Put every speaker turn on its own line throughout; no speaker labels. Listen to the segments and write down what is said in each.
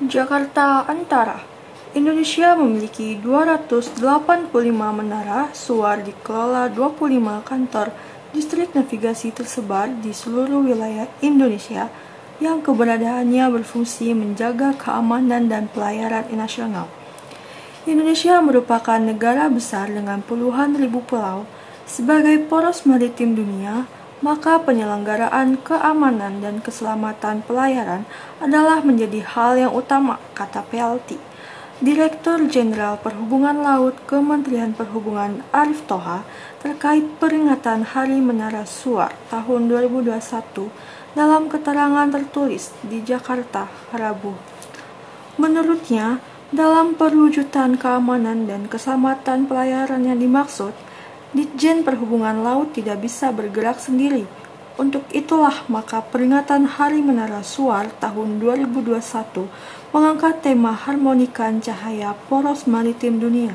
Jakarta Antara Indonesia memiliki 285 menara SUAR dikelola 25 kantor distrik navigasi tersebar di seluruh wilayah Indonesia yang keberadaannya berfungsi menjaga keamanan dan pelayaran nasional. Indonesia merupakan negara besar dengan puluhan ribu pulau. Sebagai poros maritim dunia, maka penyelenggaraan keamanan dan keselamatan pelayaran adalah menjadi hal yang utama, kata PLT. Direktur Jenderal Perhubungan Laut Kementerian Perhubungan Arif Toha terkait peringatan Hari Menara Suar tahun 2021 dalam keterangan tertulis di Jakarta, Rabu. Menurutnya, dalam perwujudan keamanan dan keselamatan pelayaran yang dimaksud, Ditjen Perhubungan Laut tidak bisa bergerak sendiri. Untuk itulah maka peringatan Hari Menara Suar tahun 2021 mengangkat tema harmonikan cahaya poros maritim dunia.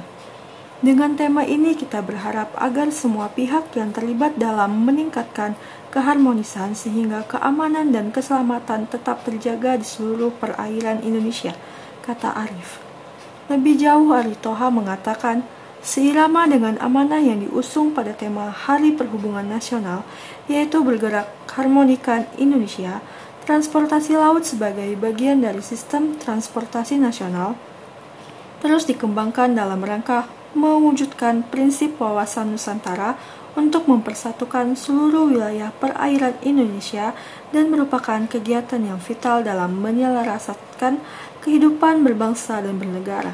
Dengan tema ini kita berharap agar semua pihak yang terlibat dalam meningkatkan keharmonisan sehingga keamanan dan keselamatan tetap terjaga di seluruh perairan Indonesia, kata Arif. Lebih jauh Ari Toha mengatakan, seirama dengan amanah yang diusung pada tema Hari Perhubungan Nasional, yaitu bergerak harmonikan Indonesia, transportasi laut sebagai bagian dari sistem transportasi nasional terus dikembangkan dalam rangka mewujudkan prinsip wawasan Nusantara untuk mempersatukan seluruh wilayah perairan Indonesia dan merupakan kegiatan yang vital dalam menyelaraskan kehidupan berbangsa dan bernegara.